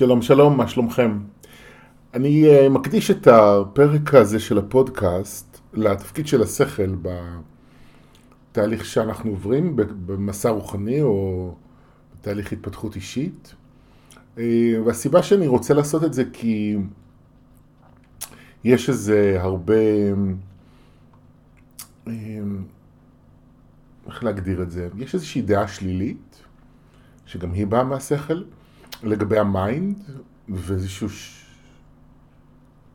שלום שלום, מה שלומכם? אני uh, מקדיש את הפרק הזה של הפודקאסט לתפקיד של השכל בתהליך שאנחנו עוברים במסע רוחני או בתהליך התפתחות אישית. Uh, והסיבה שאני רוצה לעשות את זה כי יש איזה הרבה, uh, איך להגדיר את זה? יש איזושהי דעה שלילית שגם היא באה מהשכל. לגבי ה mind, ואיזשהו... ש...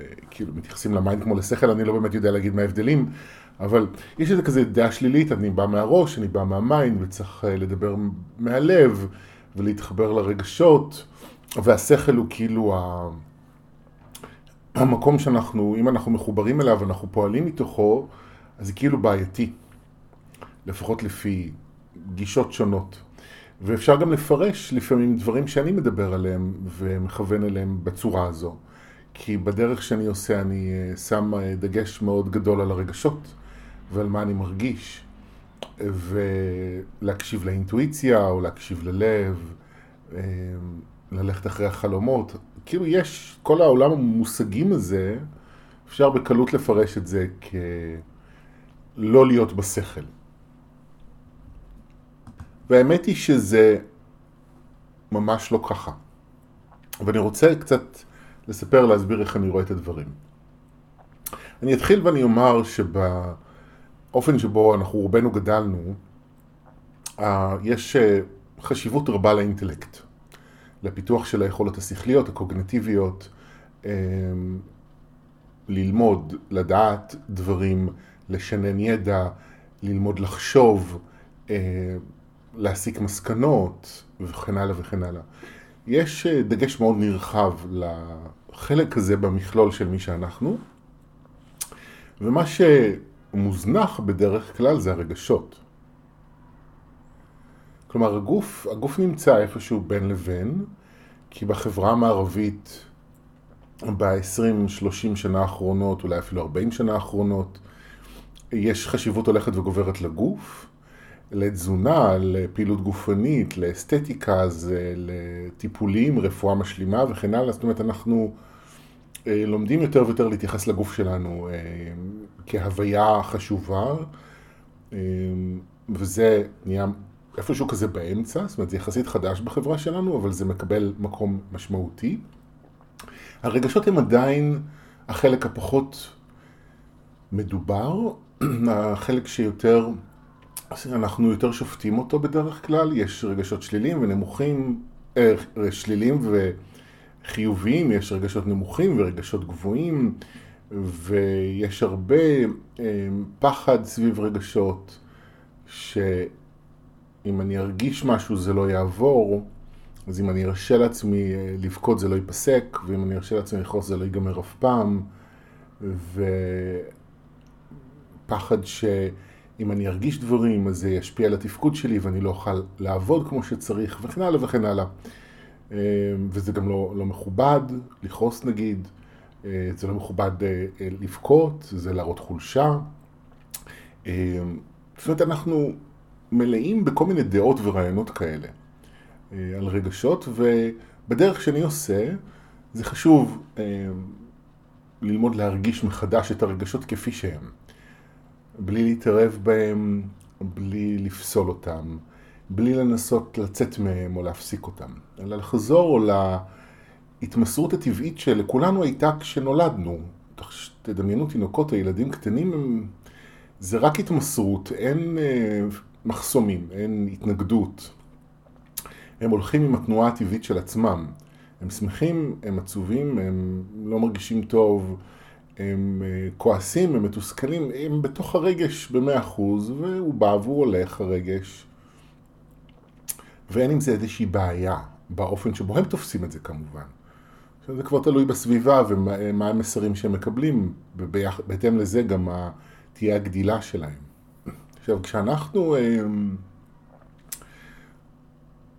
אה, כאילו מתייחסים ל mind כמו לשכל, אני לא באמת יודע להגיד מה ההבדלים, אבל יש איזה כזה דעה שלילית, אני בא מהראש, אני בא מה mind, וצריך אה, לדבר מהלב, ולהתחבר לרגשות, והשכל הוא כאילו ה... המקום שאנחנו, אם אנחנו מחוברים אליו, אנחנו פועלים מתוכו, אז זה כאילו בעייתי, לפחות לפי גישות שונות. ואפשר גם לפרש לפעמים דברים שאני מדבר עליהם ומכוון אליהם בצורה הזו. כי בדרך שאני עושה אני אה, שם אה, דגש מאוד גדול על הרגשות ועל מה אני מרגיש. ולהקשיב לאינטואיציה או להקשיב ללב, אה, ללכת אחרי החלומות. כאילו יש, כל העולם המושגים הזה, אפשר בקלות לפרש את זה כלא להיות בשכל. והאמת היא שזה ממש לא ככה. ואני רוצה קצת לספר, להסביר איך אני רואה את הדברים. אני אתחיל ואני אומר שבאופן שבו אנחנו רובנו גדלנו, יש אה, חשיבות רבה לאינטלקט, לפיתוח של היכולות השכליות, הקוגנטיביות, אה, ללמוד, לדעת דברים, לשנן ידע, ללמוד לחשוב, אה, להסיק מסקנות וכן הלאה וכן הלאה. יש אה, דגש מאוד נרחב לחלק הזה במכלול של מי שאנחנו, ומה שמוזנח בדרך כלל זה הרגשות. כלומר, הגוף, הגוף נמצא איפשהו בין לבין, כי בחברה המערבית ב-20-30 שנה האחרונות, אולי אפילו 40 שנה האחרונות, יש חשיבות הולכת וגוברת לגוף, לתזונה, לפעילות גופנית, לאסתטיקה, זה לטיפולים, רפואה משלימה וכן הלאה. זאת אומרת, אנחנו אה, לומדים יותר ויותר להתייחס לגוף שלנו אה, כהוויה חשובה, אה, וזה נהיה איפשהו כזה באמצע, זאת אומרת, זה יחסית חדש בחברה שלנו, אבל זה מקבל מקום משמעותי. הרגשות הם עדיין החלק הפחות מדובר, החלק שיותר... אנחנו יותר שופטים אותו בדרך כלל, יש רגשות שליליים ונמוכים, אה, שליליים וחיוביים, יש רגשות נמוכים ורגשות גבוהים, ויש הרבה אה, פחד סביב רגשות, שאם אני ארגיש משהו זה לא יעבור, אז אם אני ארשה לעצמי אה, לבכות זה לא ייפסק, ואם אני ארשה לעצמי לכעוס זה לא ייגמר אף פעם, ופחד ש... אם אני ארגיש דברים, אז זה ישפיע על התפקוד שלי ואני לא אוכל לעבוד כמו שצריך, וכן הלאה וכן הלאה. אה, וזה גם לא, לא מכובד, לכעוס נגיד, אה, זה לא מכובד אה, לבכות, זה להראות חולשה. זאת אומרת, אנחנו מלאים בכל מיני דעות ורעיונות כאלה על רגשות, ובדרך שאני עושה, זה חשוב ללמוד להרגיש מחדש את הרגשות כפי שהם. בלי להתערב בהם, בלי לפסול אותם, בלי לנסות לצאת מהם או להפסיק אותם, אלא לחזור להתמסרות הטבעית שלכולנו הייתה כשנולדנו. תדמיינו תינוקות או ילדים קטנים, הם... זה רק התמסרות, אין אה, מחסומים, אין התנגדות. הם הולכים עם התנועה הטבעית של עצמם. הם שמחים, הם עצובים, הם לא מרגישים טוב, הם אה, כועסים, הם מתוסכלים, הם בתוך הרגש במאה אחוז, והוא בא והוא הולך הרגש. ואין עם זה איזושהי בעיה, באופן שבו הם תופסים את זה כמובן. זה כבר תלוי בסביבה ומה המסרים שהם מקבלים, ובהתאם לזה גם תהיה הגדילה שלהם. עכשיו, כשאנחנו אה,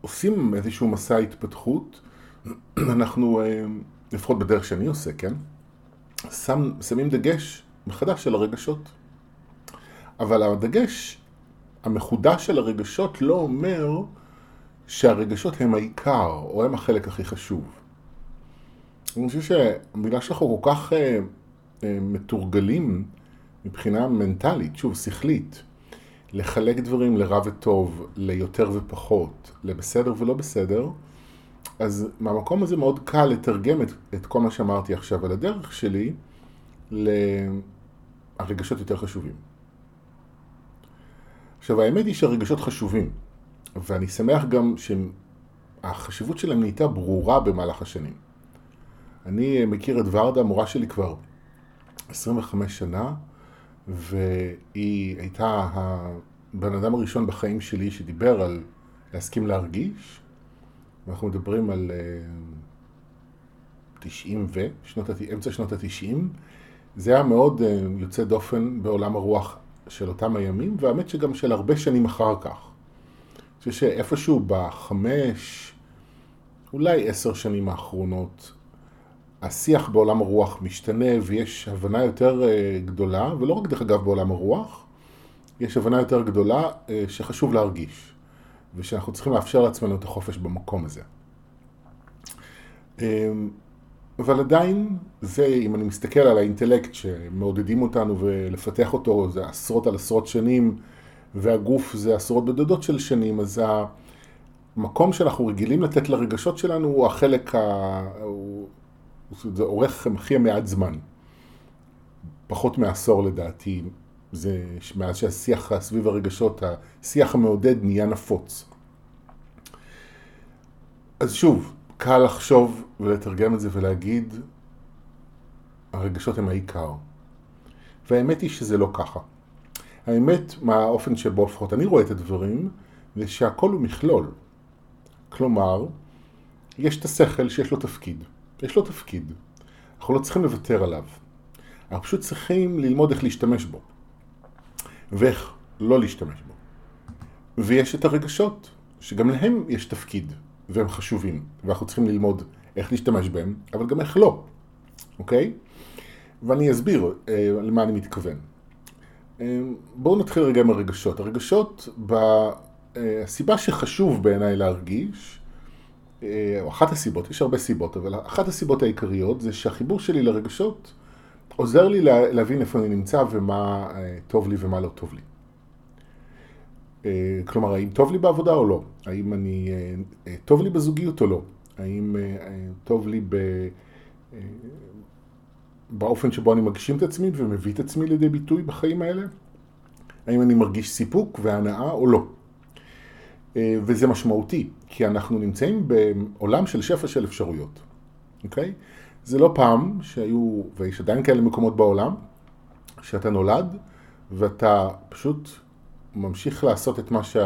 עושים איזשהו מסע התפתחות, אנחנו, אה, לפחות בדרך שאני עושה, כן? שם, שמים דגש מחדש על הרגשות. אבל הדגש המחודש של הרגשות לא אומר שהרגשות הם העיקר, או הם החלק הכי חשוב. אני חושב שהמילה שאנחנו כל כך אה, אה, מתורגלים מבחינה מנטלית, שוב, שכלית, לחלק דברים לרע וטוב, ליותר ופחות, לבסדר ולא בסדר, אז מהמקום הזה מאוד קל לתרגם את, את כל מה שאמרתי עכשיו על הדרך שלי לרגשות יותר חשובים. עכשיו, האמת היא שהרגשות חשובים, ואני שמח גם שהחשיבות שלהם נהייתה ברורה במהלך השנים. אני מכיר את ורדה, המורה שלי כבר 25 שנה, והיא הייתה הבן אדם הראשון בחיים שלי שדיבר על להסכים להרגיש. אנחנו מדברים על 90 ו, שנות, אמצע שנות ה-90. זה היה מאוד אה, יוצא דופן בעולם הרוח של אותם הימים, והאמת שגם של הרבה שנים אחר כך. אני חושב שאיפשהו בחמש, אולי עשר שנים האחרונות, השיח בעולם הרוח משתנה ויש הבנה יותר אה, גדולה, ולא רק דרך אגב בעולם הרוח, יש הבנה יותר גדולה אה, שחשוב להרגיש, ושאנחנו צריכים לאפשר לעצמנו את החופש במקום הזה. אמ, אבל עדיין, זה, אם אני מסתכל על האינטלקט שמעודדים אותנו ולפתח אותו, זה עשרות על עשרות שנים, והגוף זה עשרות בודדות של שנים, אז המקום שאנחנו רגילים לתת לרגשות שלנו הוא החלק, ה... הוא... זה אורך הכי מעט זמן. פחות מעשור לדעתי, זה מאז שהשיח סביב הרגשות, השיח המעודד נהיה נפוץ. אז שוב, קל לחשוב ולתרגם את זה ולהגיד, הרגשות הם העיקר. והאמת היא שזה לא ככה. האמת, מהאופן שבו לפחות אני רואה את הדברים, זה שהכל הוא מכלול. כלומר, יש את השכל שיש לו תפקיד. יש לו תפקיד. אנחנו לא צריכים לוותר עליו. אנחנו פשוט צריכים ללמוד איך להשתמש בו. ואיך לא להשתמש בו. ויש את הרגשות, שגם להם יש תפקיד. והם חשובים, ואנחנו צריכים ללמוד איך להשתמש בהם, אבל גם איך לא, אוקיי? ואני אסביר אה, למה אני מתכוון. אה, בואו נתחיל רגע עם הרגשות. הרגשות, ב... אה, הסיבה שחשוב בעיניי להרגיש, אה, או אחת הסיבות, יש הרבה סיבות, אבל אחת הסיבות העיקריות זה שהחיבור שלי לרגשות עוזר לי להבין איפה אני נמצא ומה אה, טוב לי ומה לא טוב לי. אה, כלומר, האם טוב לי בעבודה או לא? האם אני, אה, טוב לי בזוגיות או לא? האם טוב לי ב... באופן שבו אני מגשים את עצמי ומביא את עצמי לידי ביטוי בחיים האלה? האם אני מרגיש סיפוק והנאה או לא? וזה משמעותי, כי אנחנו נמצאים בעולם של שפע של אפשרויות, אוקיי? זה לא פעם שהיו, ויש עדיין כאלה מקומות בעולם, שאתה נולד ואתה פשוט ממשיך לעשות את מה ש...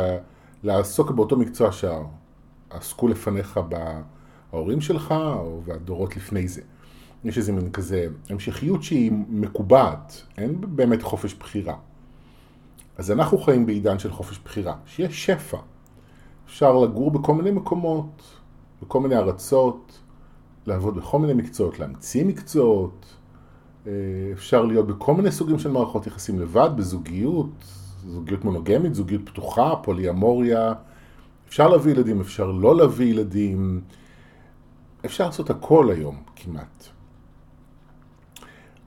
לעסוק באותו מקצוע שעסקו לפניך בהורים שלך או והדורות לפני זה. יש איזה מין כזה המשכיות שהיא מקובעת, אין באמת חופש בחירה. אז אנחנו חיים בעידן של חופש בחירה, שיש שפע. אפשר לגור בכל מיני מקומות, בכל מיני ארצות, לעבוד בכל מיני מקצועות, להמציא מקצועות, אה, אפשר להיות בכל מיני סוגים של מערכות יחסים לבד, בזוגיות, זוגיות מונוגמית, זוגיות פתוחה, פוליאמוריה. אפשר להביא ילדים, אפשר לא להביא ילדים. אפשר לעשות הכל היום כמעט.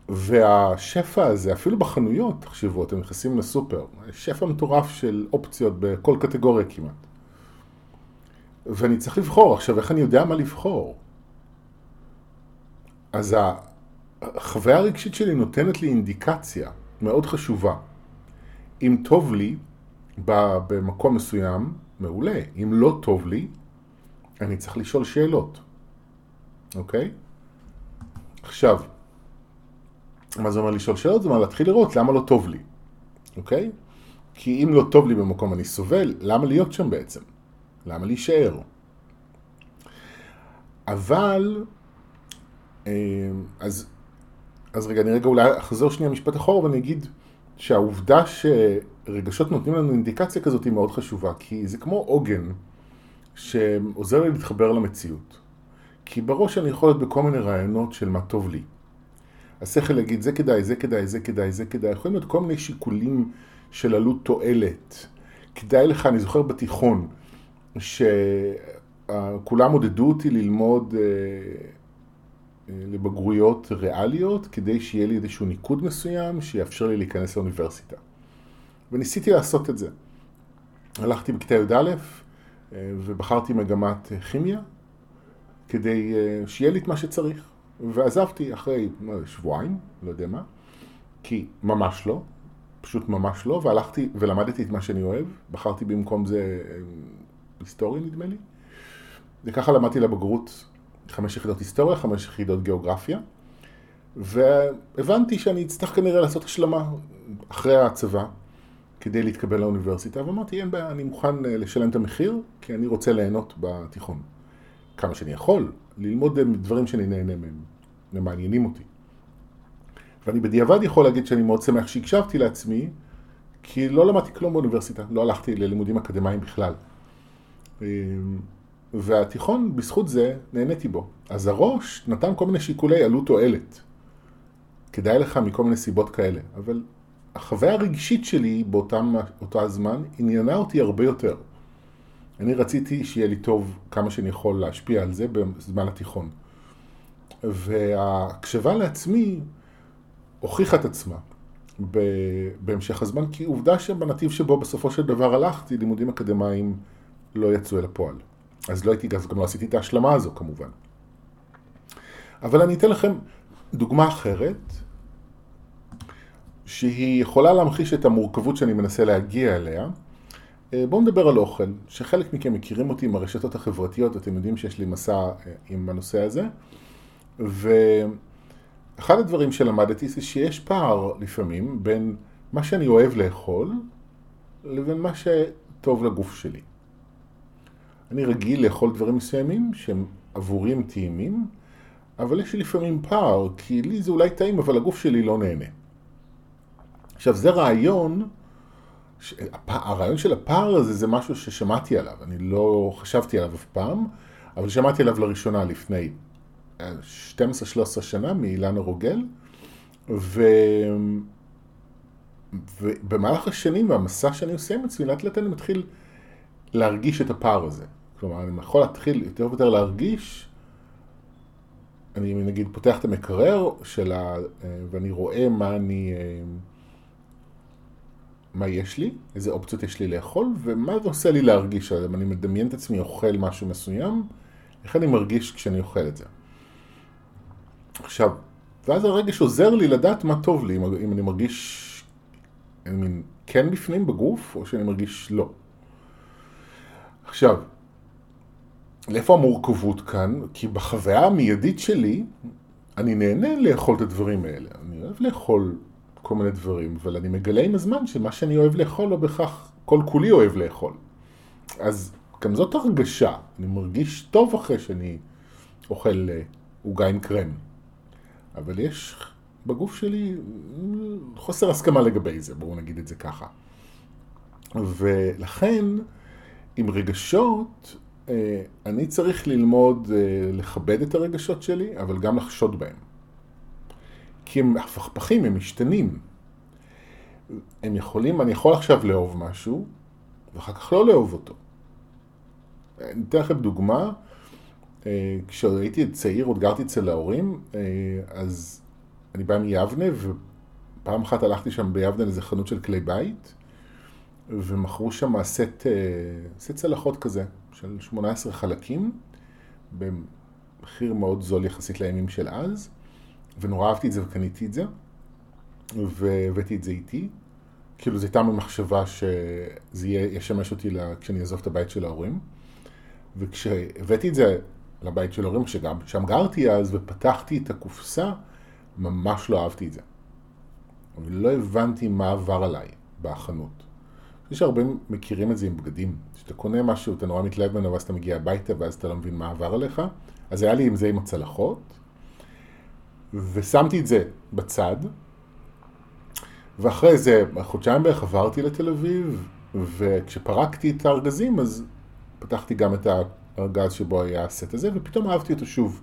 והשפע הזה, אפילו בחנויות, תחשבו, אתם נכנסים לסופר, שפע מטורף של אופציות בכל קטגוריה כמעט. ואני צריך לבחור. עכשיו, איך אני יודע מה לבחור? אז החוויה הרגשית שלי נותנת לי אינדיקציה מאוד חשובה. אם טוב לי במקום מסוים, מעולה. אם לא טוב לי, אני צריך לשאול שאלות, אוקיי? עכשיו, מה זה אומר לשאול שאלות? זה אומר להתחיל לראות למה לא טוב לי, אוקיי? כי אם לא טוב לי במקום אני סובל, למה להיות שם בעצם? למה להישאר? אבל, אז, אז רגע, אני רגע אולי אחזור שנייה משפט אחורה ואני אגיד, שהעובדה שרגשות נותנים לנו אינדיקציה כזאת היא מאוד חשובה, כי זה כמו עוגן שעוזר לי להתחבר למציאות. כי בראש אני יכול להיות בכל מיני רעיונות של מה טוב לי. השכל יגיד זה כדאי, זה כדאי, זה כדאי, זה כדאי. יכולים להיות כל מיני שיקולים של עלות תועלת. כדאי לך, אני זוכר בתיכון, שכולם עודדו אותי ללמוד לבגרויות ריאליות, כדי שיהיה לי איזשהו ניקוד מסוים שיאפשר לי להיכנס לאוניברסיטה. וניסיתי לעשות את זה. הלכתי בכיתה י"א ובחרתי מגמת כימיה, כדי שיהיה לי את מה שצריך. ועזבתי אחרי שבועיים, לא יודע מה, כי ממש לא, פשוט ממש לא, והלכתי ולמדתי את מה שאני אוהב, בחרתי במקום זה היסטוריה נדמה לי, וככה למדתי לבגרות חמש יחידות היסטוריה, חמש יחידות גיאוגרפיה, והבנתי שאני אצטרך כנראה לעשות השלמה אחרי הצבא כדי להתקבל לאוניברסיטה, ואמרתי אין בעיה, אני מוכן לשלם את המחיר, כי אני רוצה ליהנות בתיכון. כמה שאני יכול, ללמוד דברים שאני נהנה מהם, ומעניינים אותי. ואני בדיעבד יכול להגיד שאני מאוד שמח שהקשבתי לעצמי, כי לא למדתי כלום באוניברסיטה, לא הלכתי ללימודים אקדמיים בכלל. והתיכון, בזכות זה, נהניתי בו. אז הראש נתן כל מיני שיקולי עלות תועלת. כדאי לך מכל מיני סיבות כאלה. אבל החוויה הרגשית שלי באותו הזמן עניינה אותי הרבה יותר. אני רציתי שיהיה לי טוב כמה שאני יכול להשפיע על זה בזמן התיכון. וההקשבה לעצמי הוכיחה את עצמה בהמשך הזמן, כי עובדה שבנתיב שבו בסופו של דבר הלכתי, לימודים אקדמיים לא יצאו אל הפועל. אז לא הייתי, אז גם לא עשיתי את ההשלמה הזו כמובן. אבל אני אתן לכם דוגמה אחרת, שהיא יכולה להמחיש את המורכבות שאני מנסה להגיע אליה. אה, בואו נדבר על אוכל, שחלק מכם מכירים אותי עם הרשתות החברתיות, אתם יודעים שיש לי מסע אה, עם הנושא הזה. ואחד הדברים שלמדתי זה שיש פער לפעמים בין מה שאני אוהב לאכול לבין מה שטוב לגוף שלי. אני רגיל לאכול דברים מסוימים שהם עבורי הם טעימים, אבל יש לי לפעמים פער, כי לי זה אולי טעים, אבל הגוף שלי לא נהנה. עכשיו, זה רעיון, הרעיון של הפער הזה זה משהו ששמעתי עליו, אני לא חשבתי עליו אף פעם, אבל שמעתי עליו לראשונה לפני 12-13 שנה מאילנה רוגל, ו... ובמהלך השנים והמסע שאני עושה עם עצמי, לאט לאט אני מתחיל להרגיש את הפער הזה. כלומר, אני יכול להתחיל יותר ויותר להרגיש, אני נגיד פותח את המקרר שלה, ואני רואה מה אני, מה יש לי, איזה אופציות יש לי לאכול, ומה זה עושה לי להרגיש עליהם. אני מדמיין את עצמי אוכל משהו מסוים, איך אני מרגיש כשאני אוכל את זה. עכשיו, ואז הרגש עוזר לי לדעת מה טוב לי, אם אני מרגיש, אני מין, כן בפנים בגוף, או שאני מרגיש לא. עכשיו, לאיפה המורכבות כאן? כי בחוויה המיידית שלי, אני נהנה לאכול את הדברים האלה. אני אוהב לאכול כל מיני דברים, אבל אני מגלה עם הזמן שמה שאני אוהב לאכול לא בהכרח כל כולי אוהב לאכול. אז גם זאת הרגשה, אני מרגיש טוב אחרי שאני אוכל אה, עוגה עם קרם. אבל יש בגוף שלי חוסר הסכמה לגבי זה, בואו נגיד את זה ככה. ולכן, עם רגשות, אה, אני צריך ללמוד אה, לכבד את הרגשות שלי, אבל גם לחשוד בהם. כי הם הפכפכים, הם משתנים. הם יכולים, אני יכול עכשיו לאהוב משהו, ואחר כך לא לאהוב אותו. אני אתן לכם דוגמה. אה, כשהייתי צעיר, עוד גרתי אצל ההורים, אז אני בא מיבנה, ופעם אחת הלכתי שם ביבנה לאיזה חנות של כלי בית, ומכרו שם סט, סט צלחות כזה, של 18 חלקים, במחיר מאוד זול יחסית לימים של אז, ונורא אהבתי את זה וקניתי את זה, והבאתי את זה איתי. כאילו זו הייתה ממחשבה שזה ישמש אותי לה, כשאני אעזוב את הבית של ההורים. וכשהבאתי את זה לבית של ההורים, שגם שם גרתי אז, ופתחתי את הקופסה, ממש לא אהבתי את זה. ולא הבנתי מה עבר עליי בחנות. יש הרבה מכירים את זה עם בגדים. כשאתה קונה משהו, אתה נורא מתלהב ממנו, ואז אתה מגיע הביתה, ואז אתה לא מבין מה עבר עליך. אז היה לי עם זה עם הצלחות, ושמתי את זה בצד, ואחרי זה, חודשיים בערך עברתי לתל אביב, וכשפרקתי את הארגזים, אז פתחתי גם את הארגז שבו היה הסט הזה, ופתאום אהבתי אותו שוב.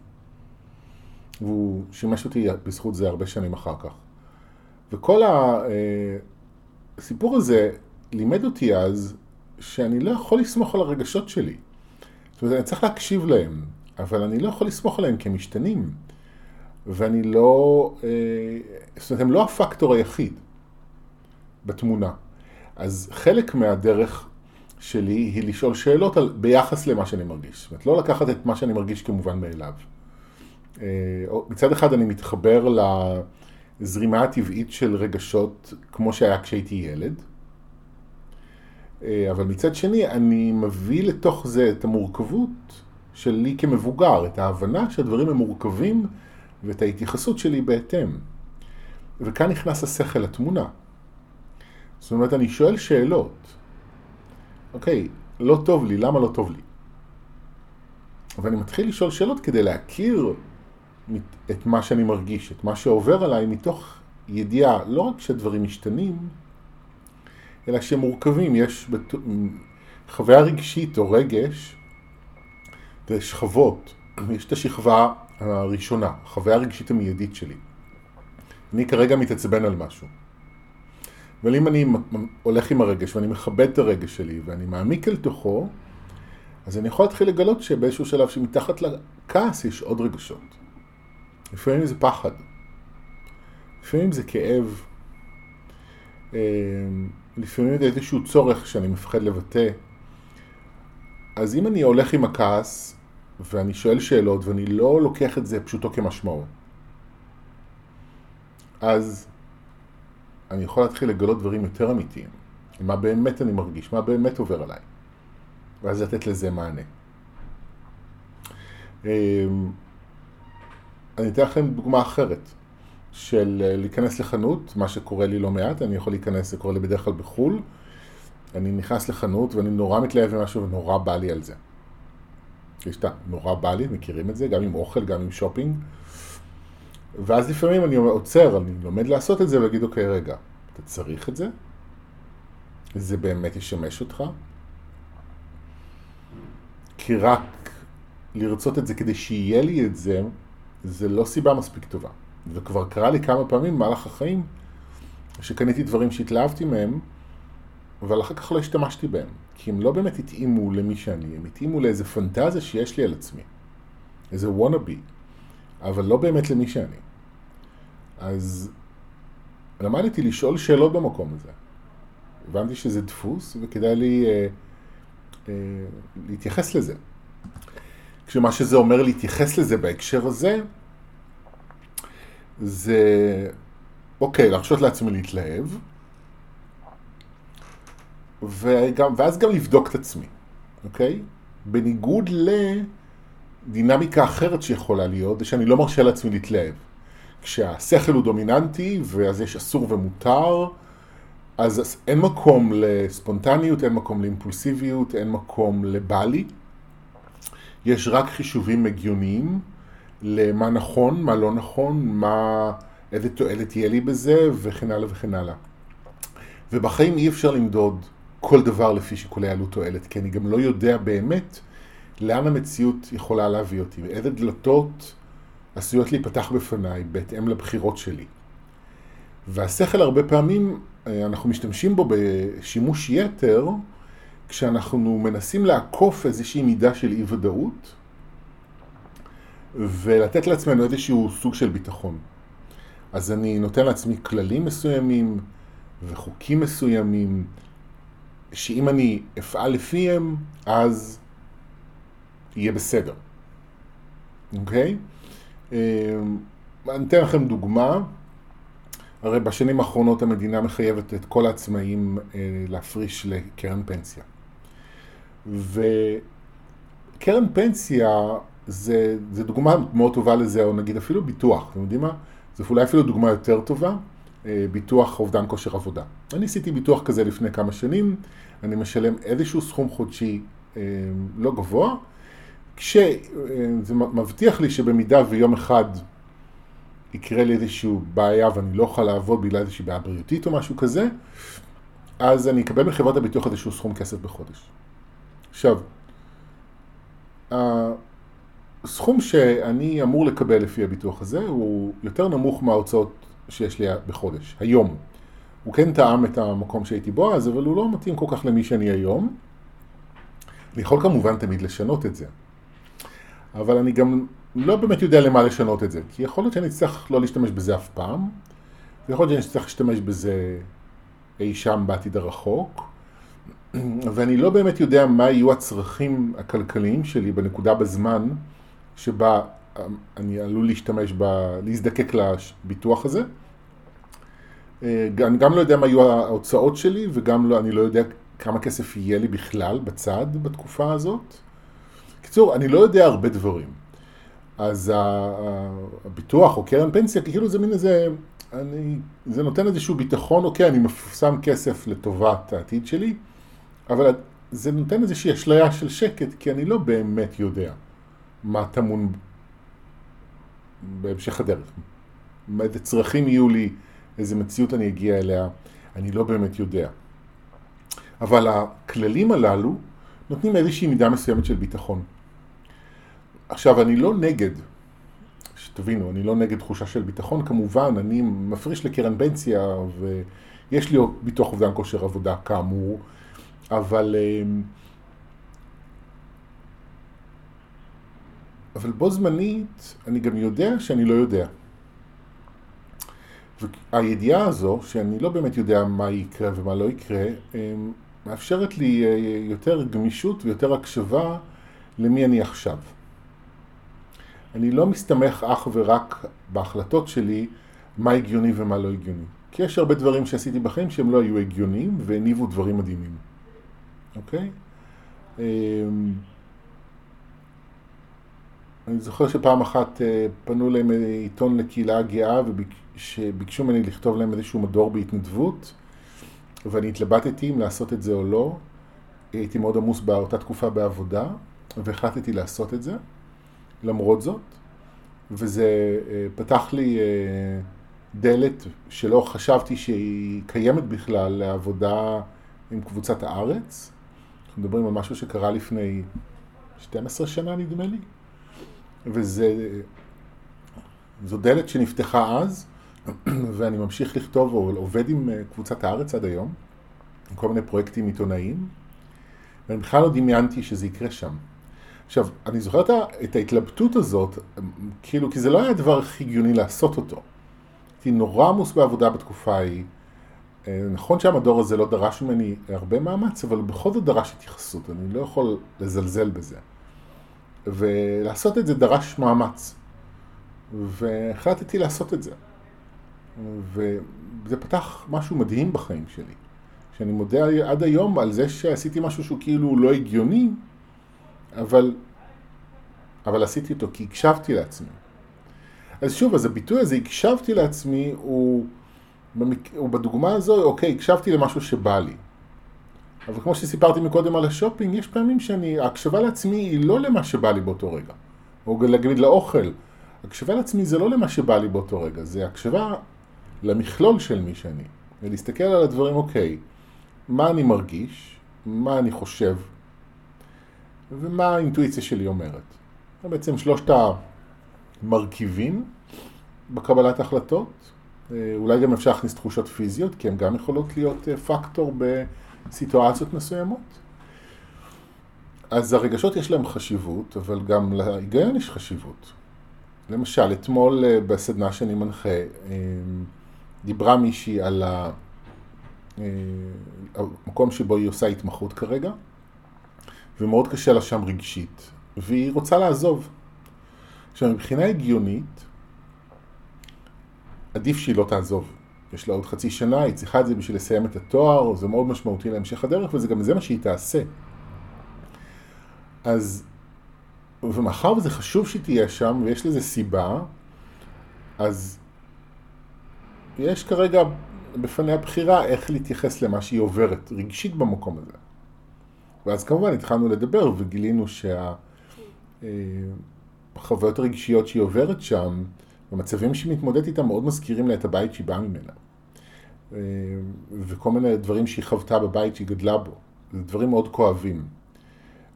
והוא שימש אותי בזכות זה הרבה שנים אחר כך. וכל אה, הסיפור הזה לימד אותי אז שאני לא יכול לסמוך על הרגשות שלי. זאת אומרת, אני צריך להקשיב להם, אבל אני לא יכול לסמוך עליהם כי הם משתנים. ואני לא, אה, זאת אומרת, הם לא הפקטור היחיד בתמונה. אז חלק מהדרך שלי היא לשאול שאלות על, ביחס למה שאני מרגיש. זאת אומרת, לא לקחת את מה שאני מרגיש כמובן מאליו. אה, מצד אחד אני מתחבר לזרימה הטבעית של רגשות כמו שהיה כשהייתי ילד, אבל מצד שני אני מביא לתוך זה את המורכבות שלי כמבוגר, את ההבנה שהדברים הם מורכבים ואת ההתייחסות שלי בהתאם. וכאן נכנס השכל לתמונה. זאת אומרת, אני שואל שאלות. אוקיי, לא טוב לי, למה לא טוב לי? ואני מתחיל לשאול שאלות כדי להכיר את מה שאני מרגיש, את מה שעובר עליי מתוך ידיעה, לא רק שהדברים משתנים, אלא שהם מורכבים. יש בת... חוויה רגשית או רגש, ויש שכבות. יש את השכבה הראשונה, החוויה הרגשית המיידית שלי. אני כרגע מתעצבן על משהו. אבל אם אני הולך עם הרגש ואני מכבד את הרגש שלי ואני מעמיק אל תוכו, אז אני יכול להתחיל לגלות שבאיזשהו שלב שמתחת לכעס יש עוד רגשות. לפעמים זה פחד, לפעמים זה כאב, אמ, לפעמים זה איזשהו צורך שאני מפחד לבטא. אז אם אני הולך עם הכעס ואני שואל שאלות ואני לא לוקח את זה פשוטו כמשמעו, אז אני יכול להתחיל לגלות דברים יותר אמיתיים. מה באמת אני מרגיש, מה באמת עובר עליי. ואז לתת לזה מענה. אמ, אני אתן לכם דוגמה אחרת של אה, להיכנס לחנות, מה שקורה לי לא מעט, אני יכול להיכנס, זה קורה לי בדרך כלל בחו"ל, אני נכנס לחנות ואני נורא מתלהב ממשהו ונורא בא לי על זה. יש את הנורא בא לי, מכירים את זה, גם עם אוכל, גם עם שופינג. ואז לפעמים אני עוצר, אני לומד לעשות את זה ואגיד, אוקיי, רגע, אתה צריך את זה? זה באמת ישמש אותך? כי רק לרצות את זה כדי שיהיה לי את זה, זה לא סיבה מספיק טובה. וכבר קרה לי כמה פעמים במהלך החיים שקניתי דברים שהתלהבתי מהם, אבל אחר כך לא השתמשתי בהם. כי הם לא באמת התאימו למי שאני, הם התאימו לאיזה פנטזיה שיש לי על עצמי. איזה וונאבי. אבל לא באמת למי שאני. אז למדתי לשאול שאלות במקום הזה. הבנתי שזה דפוס וכדאי לי אה, אה, להתייחס לזה. כשמה שזה אומר להתייחס לזה בהקשר הזה, זה, אוקיי, להרשות לעצמי להתלהב, וגם, ואז גם לבדוק את עצמי, אוקיי? בניגוד לדינמיקה אחרת שיכולה להיות, זה שאני לא מרשה לעצמי להתלהב. כשהשכל הוא דומיננטי, ואז יש אסור ומותר, אז אין מקום לספונטניות, אין מקום לאימפולסיביות, אין מקום לבלי. יש רק חישובים הגיוניים למה נכון, מה לא נכון, מה, איזה תועלת תהיה לי בזה, וכן הלאה וכן הלאה. ובחיים אי אפשר למדוד כל דבר לפי שיקולי עלות תועלת, כי אני גם לא יודע באמת לאן המציאות יכולה להביא אותי, ואיזה דלתות עשויות להיפתח בפניי בהתאם לבחירות שלי. והשכל הרבה פעמים, אה, אנחנו משתמשים בו בשימוש יתר, כשאנחנו מנסים לעקוף איזושהי מידה של אי ודאות, ולתת לעצמנו איזשהו סוג של ביטחון. אז אני נותן לעצמי כללים מסוימים וחוקים מסוימים, שאם אני אפעל לפיהם, אז יהיה בסדר. אוקיי? אמ, אני אתן לכם דוגמה. הרי בשנים האחרונות המדינה מחייבת את כל העצמאים אה, להפריש לקרן פנסיה. וקרן פנסיה זה, זה דוגמה מאוד טובה לזה, או נגיד אפילו ביטוח, אתם יודעים מה? זו אולי אפילו דוגמה יותר טובה, אה, ביטוח אובדן כושר עבודה. אני עשיתי ביטוח כזה לפני כמה שנים, אני משלם איזשהו סכום חודשי אה, לא גבוה, כשזה מבטיח לי שבמידה ויום אחד יקרה לי איזושהי בעיה ואני לא אוכל לעבוד בגלל איזושהי בעיה בריאותית או משהו כזה, אז אני אקבל מחברת הביטוח איזשהו סכום כסף בחודש. עכשיו, הסכום שאני אמור לקבל לפי הביטוח הזה הוא יותר נמוך מההוצאות שיש לי בחודש, היום. הוא כן טעם את המקום שהייתי בו אז, אבל הוא לא מתאים כל כך למי שאני היום. אני יכול כמובן תמיד לשנות את זה. אבל אני גם לא באמת יודע למה לשנות את זה, כי יכול להיות שאני אצטרך לא להשתמש בזה אף פעם, ויכול להיות שאני אצטרך להשתמש בזה אי שם בעתיד הרחוק, ואני לא באמת יודע מה יהיו הצרכים הכלכליים שלי בנקודה בזמן שבה אני עלול להשתמש, ב... להזדקק לביטוח הזה. אה, אני גם לא יודע מה יהיו ההוצאות שלי, וגם לא, אני לא יודע כמה כסף יהיה לי בכלל בצד בתקופה הזאת. בקיצור, אני לא יודע הרבה דברים. אז הביטוח או קרן פנסיה, כאילו זה מין איזה, אני, זה נותן איזשהו ביטחון, אוקיי, אני מפורסם כסף לטובת העתיד שלי, אבל זה נותן איזושהי אשליה של שקט, כי אני לא באמת יודע מה טמון בהמשך הדרך. איזה צרכים יהיו לי, איזה מציאות אני אגיע אליה, אני לא באמת יודע. אבל הכללים הללו נותנים איזושהי מידה מסוימת של ביטחון. עכשיו, אני לא נגד, שתבינו, אני לא נגד תחושה של ביטחון, כמובן, אני מפריש לקרן פנסיה ויש לי ביטוח אובדן כושר עבודה כאמור, אבל... אבל בו זמנית אני גם יודע שאני לא יודע. והידיעה הזו, שאני לא באמת יודע מה יקרה ומה לא יקרה, אמ, מאפשרת לי אה, יותר גמישות ויותר הקשבה למי אני עכשיו. אני לא מסתמך אך ורק בהחלטות שלי מה הגיוני ומה לא הגיוני. כי יש הרבה דברים שעשיתי בחיים שהם לא היו הגיוניים והניבו דברים מדהימים. אוקיי? אמ, אני זוכר שפעם אחת אה, פנו אליהם עיתון לקהילה הגאה וביקשו ממני לכתוב להם איזשהו מדור בהתנדבות ואני התלבטתי אם לעשות את זה או לא. הייתי מאוד עמוס באותה תקופה בעבודה והחלטתי לעשות את זה. למרות זאת, וזה אה, פתח לי אה, דלת שלא חשבתי שהיא קיימת בכלל לעבודה עם קבוצת הארץ. אנחנו מדברים על משהו שקרה לפני 12 שנה נדמה לי, וזה, זו דלת שנפתחה אז, ואני ממשיך לכתוב או עובד עם אה, קבוצת הארץ עד היום, עם כל מיני פרויקטים עיתונאיים, ואני בכלל לא דמיינתי שזה יקרה שם. עכשיו, אני זוכר את ההתלבטות הזאת, כאילו, כי זה לא היה הדבר הכי הגיוני לעשות אותו. הייתי נורא עמוס בעבודה בתקופה ההיא. אה, נכון שהמדור הזה לא דרש ממני הרבה מאמץ, אבל בכל זאת דרש התייחסות, אני לא יכול לזלזל בזה. ולעשות את זה דרש מאמץ. והחלטתי לעשות את זה. וזה פתח משהו מדהים בחיים שלי. שאני מודה עד היום על זה שעשיתי משהו שהוא כאילו לא הגיוני, אבל, אבל עשיתי אותו כי הקשבתי לעצמי. אז שוב, אז הביטוי הזה, הקשבתי לעצמי, הוא, הוא בדוגמה הזו, אוקיי, הקשבתי למשהו שבא לי. אבל כמו שסיפרתי מקודם על השופינג, יש פעמים שאני, ההקשבה לעצמי היא לא למה שבא לי באותו רגע. או להגיד לאוכל. הקשבה לעצמי זה לא למה שבא לי באותו רגע, זה הקשבה למכלול של מי שאני. ולהסתכל על הדברים, אוקיי, מה אני מרגיש, מה אני חושב, ומה האינטואיציה שלי אומרת. זה בעצם שלושת המרכיבים בקבלת החלטות. אה, אולי גם אפשר להכניס תחושות פיזיות, כי הן גם יכולות להיות אה, פקטור בסיטואציות מסוימות. אז הרגשות יש להם חשיבות, אבל גם להיגיון יש חשיבות. למשל, אתמול אה, בסדנה שאני מנחה, דיברה מישהי על המקום שבו היא עושה התמחות כרגע, ומאוד קשה לה שם רגשית, והיא רוצה לעזוב. עכשיו, מבחינה הגיונית, עדיף שהיא לא תעזוב. יש לה עוד חצי שנה, היא צריכה את זה בשביל לסיים את התואר, זה מאוד משמעותי להמשך הדרך, וזה גם זה מה שהיא תעשה. אז, ומאחר וזה חשוב שהיא תהיה שם, ויש לזה סיבה, אז יש כרגע בפניה בחירה איך להתייחס למה שהיא עוברת, רגשית במקום הזה. ואז כמובן התחלנו לדבר וגילינו שהחוויות אה, הרגשיות שהיא עוברת שם, המצבים שהיא מתמודדת איתם מאוד מזכירים לה את הבית שהיא באה ממנה. אה, וכל מיני דברים שהיא חוותה בבית שהיא גדלה בו. זה דברים מאוד כואבים.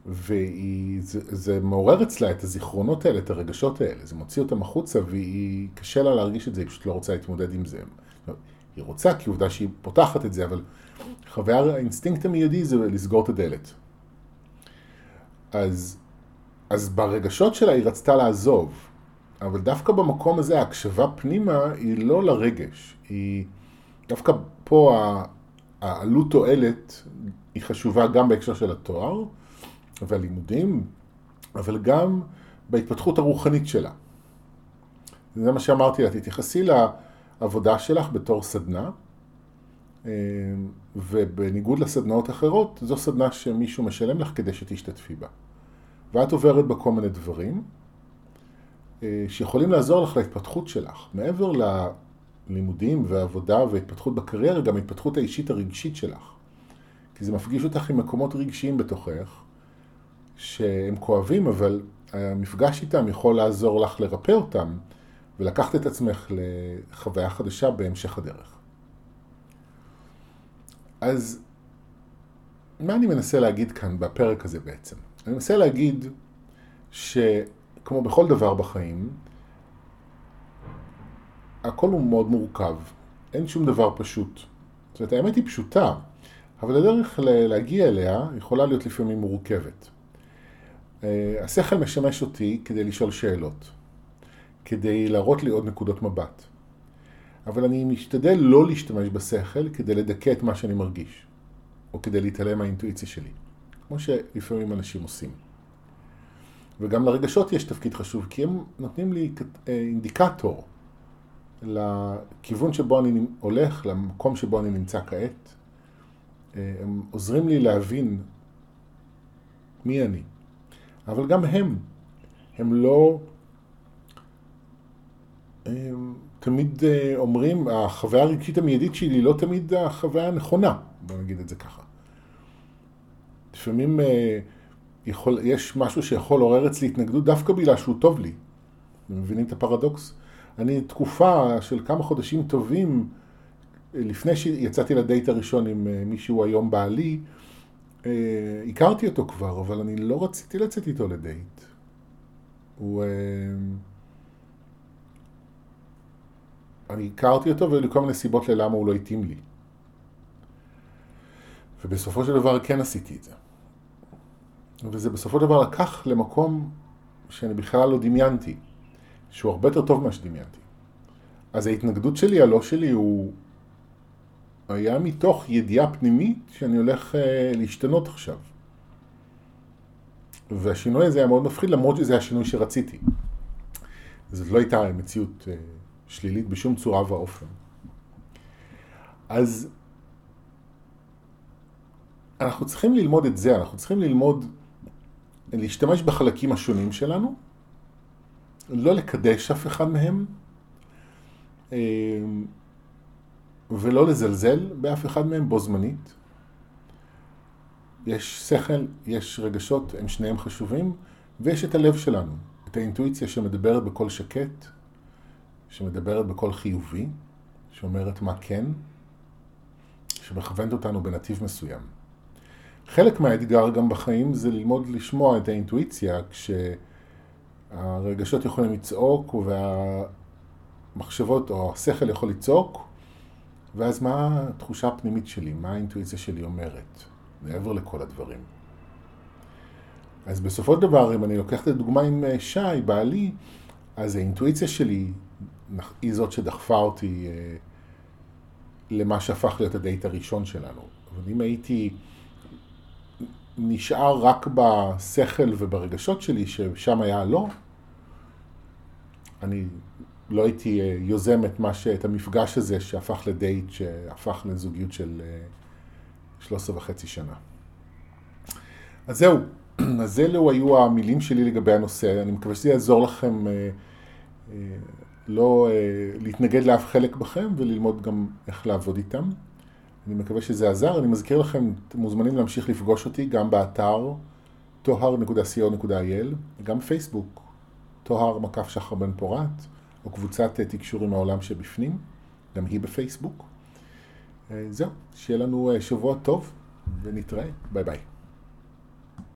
וזה מעורר אצלה את הזיכרונות האלה, את הרגשות האלה, זה מוציא אותם החוצה והיא, קשה לה להרגיש את זה, היא פשוט לא רוצה להתמודד עם זה. היא רוצה כי עובדה שהיא פותחת את זה, אבל חוויה, האינסטינקט המיידי זה לסגור את הדלת. אז אז ברגשות שלה היא רצתה לעזוב, אבל דווקא במקום הזה ההקשבה פנימה היא לא לרגש, היא דווקא פה העלות תועלת היא חשובה גם בהקשר של התואר והלימודים, אבל גם בהתפתחות הרוחנית שלה. זה מה שאמרתי לה, תתייחסי לעבודה שלך בתור סדנה, אה, ובניגוד לסדנאות אחרות, זו סדנה שמישהו משלם לך כדי שתשתתפי בה. ואת עוברת בה כל מיני דברים שיכולים לעזור לך להתפתחות שלך. מעבר ללימודים ועבודה והתפתחות בקריירה, גם ההתפתחות האישית הרגשית שלך. כי זה מפגיש אותך עם מקומות רגשיים בתוכך, שהם כואבים, אבל המפגש איתם יכול לעזור לך לרפא אותם ולקחת את עצמך לחוויה חדשה בהמשך הדרך. אז מה אני מנסה להגיד כאן בפרק הזה בעצם? אני מנסה להגיד שכמו בכל דבר בחיים, הכל הוא מאוד מורכב, אין שום דבר פשוט. זאת אומרת, האמת היא פשוטה, אבל הדרך להגיע אליה יכולה להיות לפעמים מורכבת. אה, השכל משמש אותי כדי לשאול שאלות, כדי להראות לי עוד נקודות מבט. אבל אני משתדל לא להשתמש בשכל כדי לדכא את מה שאני מרגיש, או כדי להתעלם מהאינטואיציה שלי, כמו שלפעמים אנשים עושים. וגם לרגשות יש תפקיד חשוב, כי הם נותנים לי אה, אינדיקטור לכיוון שבו אני הולך, למקום שבו אני נמצא כעת. אה, הם עוזרים לי להבין מי אני. אבל גם הם, הם לא... הם תמיד אה, אומרים, החוויה הרגשית המיידית שלי לא תמיד החוויה הנכונה, בוא נגיד את זה ככה. לפעמים יכול, יש משהו שיכול לעורר אצלי התנגדות דווקא בגלל שהוא טוב לי. אתם מבינים את הפרדוקס? אני תקופה של כמה חודשים טובים, לפני שיצאתי לדייט הראשון עם אה, מישהו היום בעלי, הכרתי אותו כבר, אבל אני לא רציתי לצאת איתו לדייט. הוא... אני הכרתי אותו והיו לי כל מיני סיבות ללמה הוא לא התאים לי. ובסופו של דבר כן עשיתי את זה. וזה בסופו של דבר לקח למקום שאני בכלל לא דמיינתי, שהוא הרבה יותר טוב ממה שדמיינתי. אז ההתנגדות שלי, הלא שלי, הוא היה מתוך ידיעה פנימית שאני הולך אה, להשתנות עכשיו. והשינוי הזה היה מאוד מפחיד, למרות שזה השינוי שרציתי. זאת לא הייתה מציאות אה, שלילית בשום צורה ואופן. אז אנחנו צריכים ללמוד את זה, אנחנו צריכים ללמוד להשתמש בחלקים השונים שלנו, לא לקדש אף אחד מהם, אה, ולא לזלזל באף אחד מהם בו זמנית. יש שכל, יש רגשות, הם שניהם חשובים, ויש את הלב שלנו, את האינטואיציה שמדברת בקול שקט, שמדברת בקול חיובי, שאומרת מה כן, שמכוונת אותנו בנתיב מסוים. חלק מהאתגר גם בחיים זה ללמוד לשמוע את האינטואיציה כשהרגשות יכולים לצעוק והמחשבות או השכל יכול לצעוק ואז מה התחושה הפנימית שלי, מה האינטואיציה שלי אומרת, מעבר לכל הדברים. אז בסופו של דבר, אם אני לוקח את הדוגמה עם אה, שי, בעלי, אז האינטואיציה שלי היא זאת שדחפה אותי אה, למה שהפך להיות הדייט הראשון שלנו. אבל אם הייתי נשאר רק בשכל וברגשות שלי, ששם היה לא, אני לא הייתי אה, יוזם את, ש... את המפגש הזה שהפך לדייט, שהפך לזוגיות של 13 אה, וחצי שנה. אז זהו, אז אלו היו המילים שלי לגבי הנושא. אני מקווה שזה יעזור לכם לא אה, להתנגד לאף חלק בכם וללמוד גם איך לעבוד איתם. אני מקווה שזה עזר. אני מזכיר לכם, אתם מוזמנים להמשיך לפגוש אותי גם באתר tohar.co.il וגם פייסבוק, טוהר מקף שחר בן פורת, או קבוצת אה, תקשור עם העולם שבפנים, גם היא בפייסבוק. אה, זהו, שיהיה לנו שבוע טוב ונתראה. ביי ביי.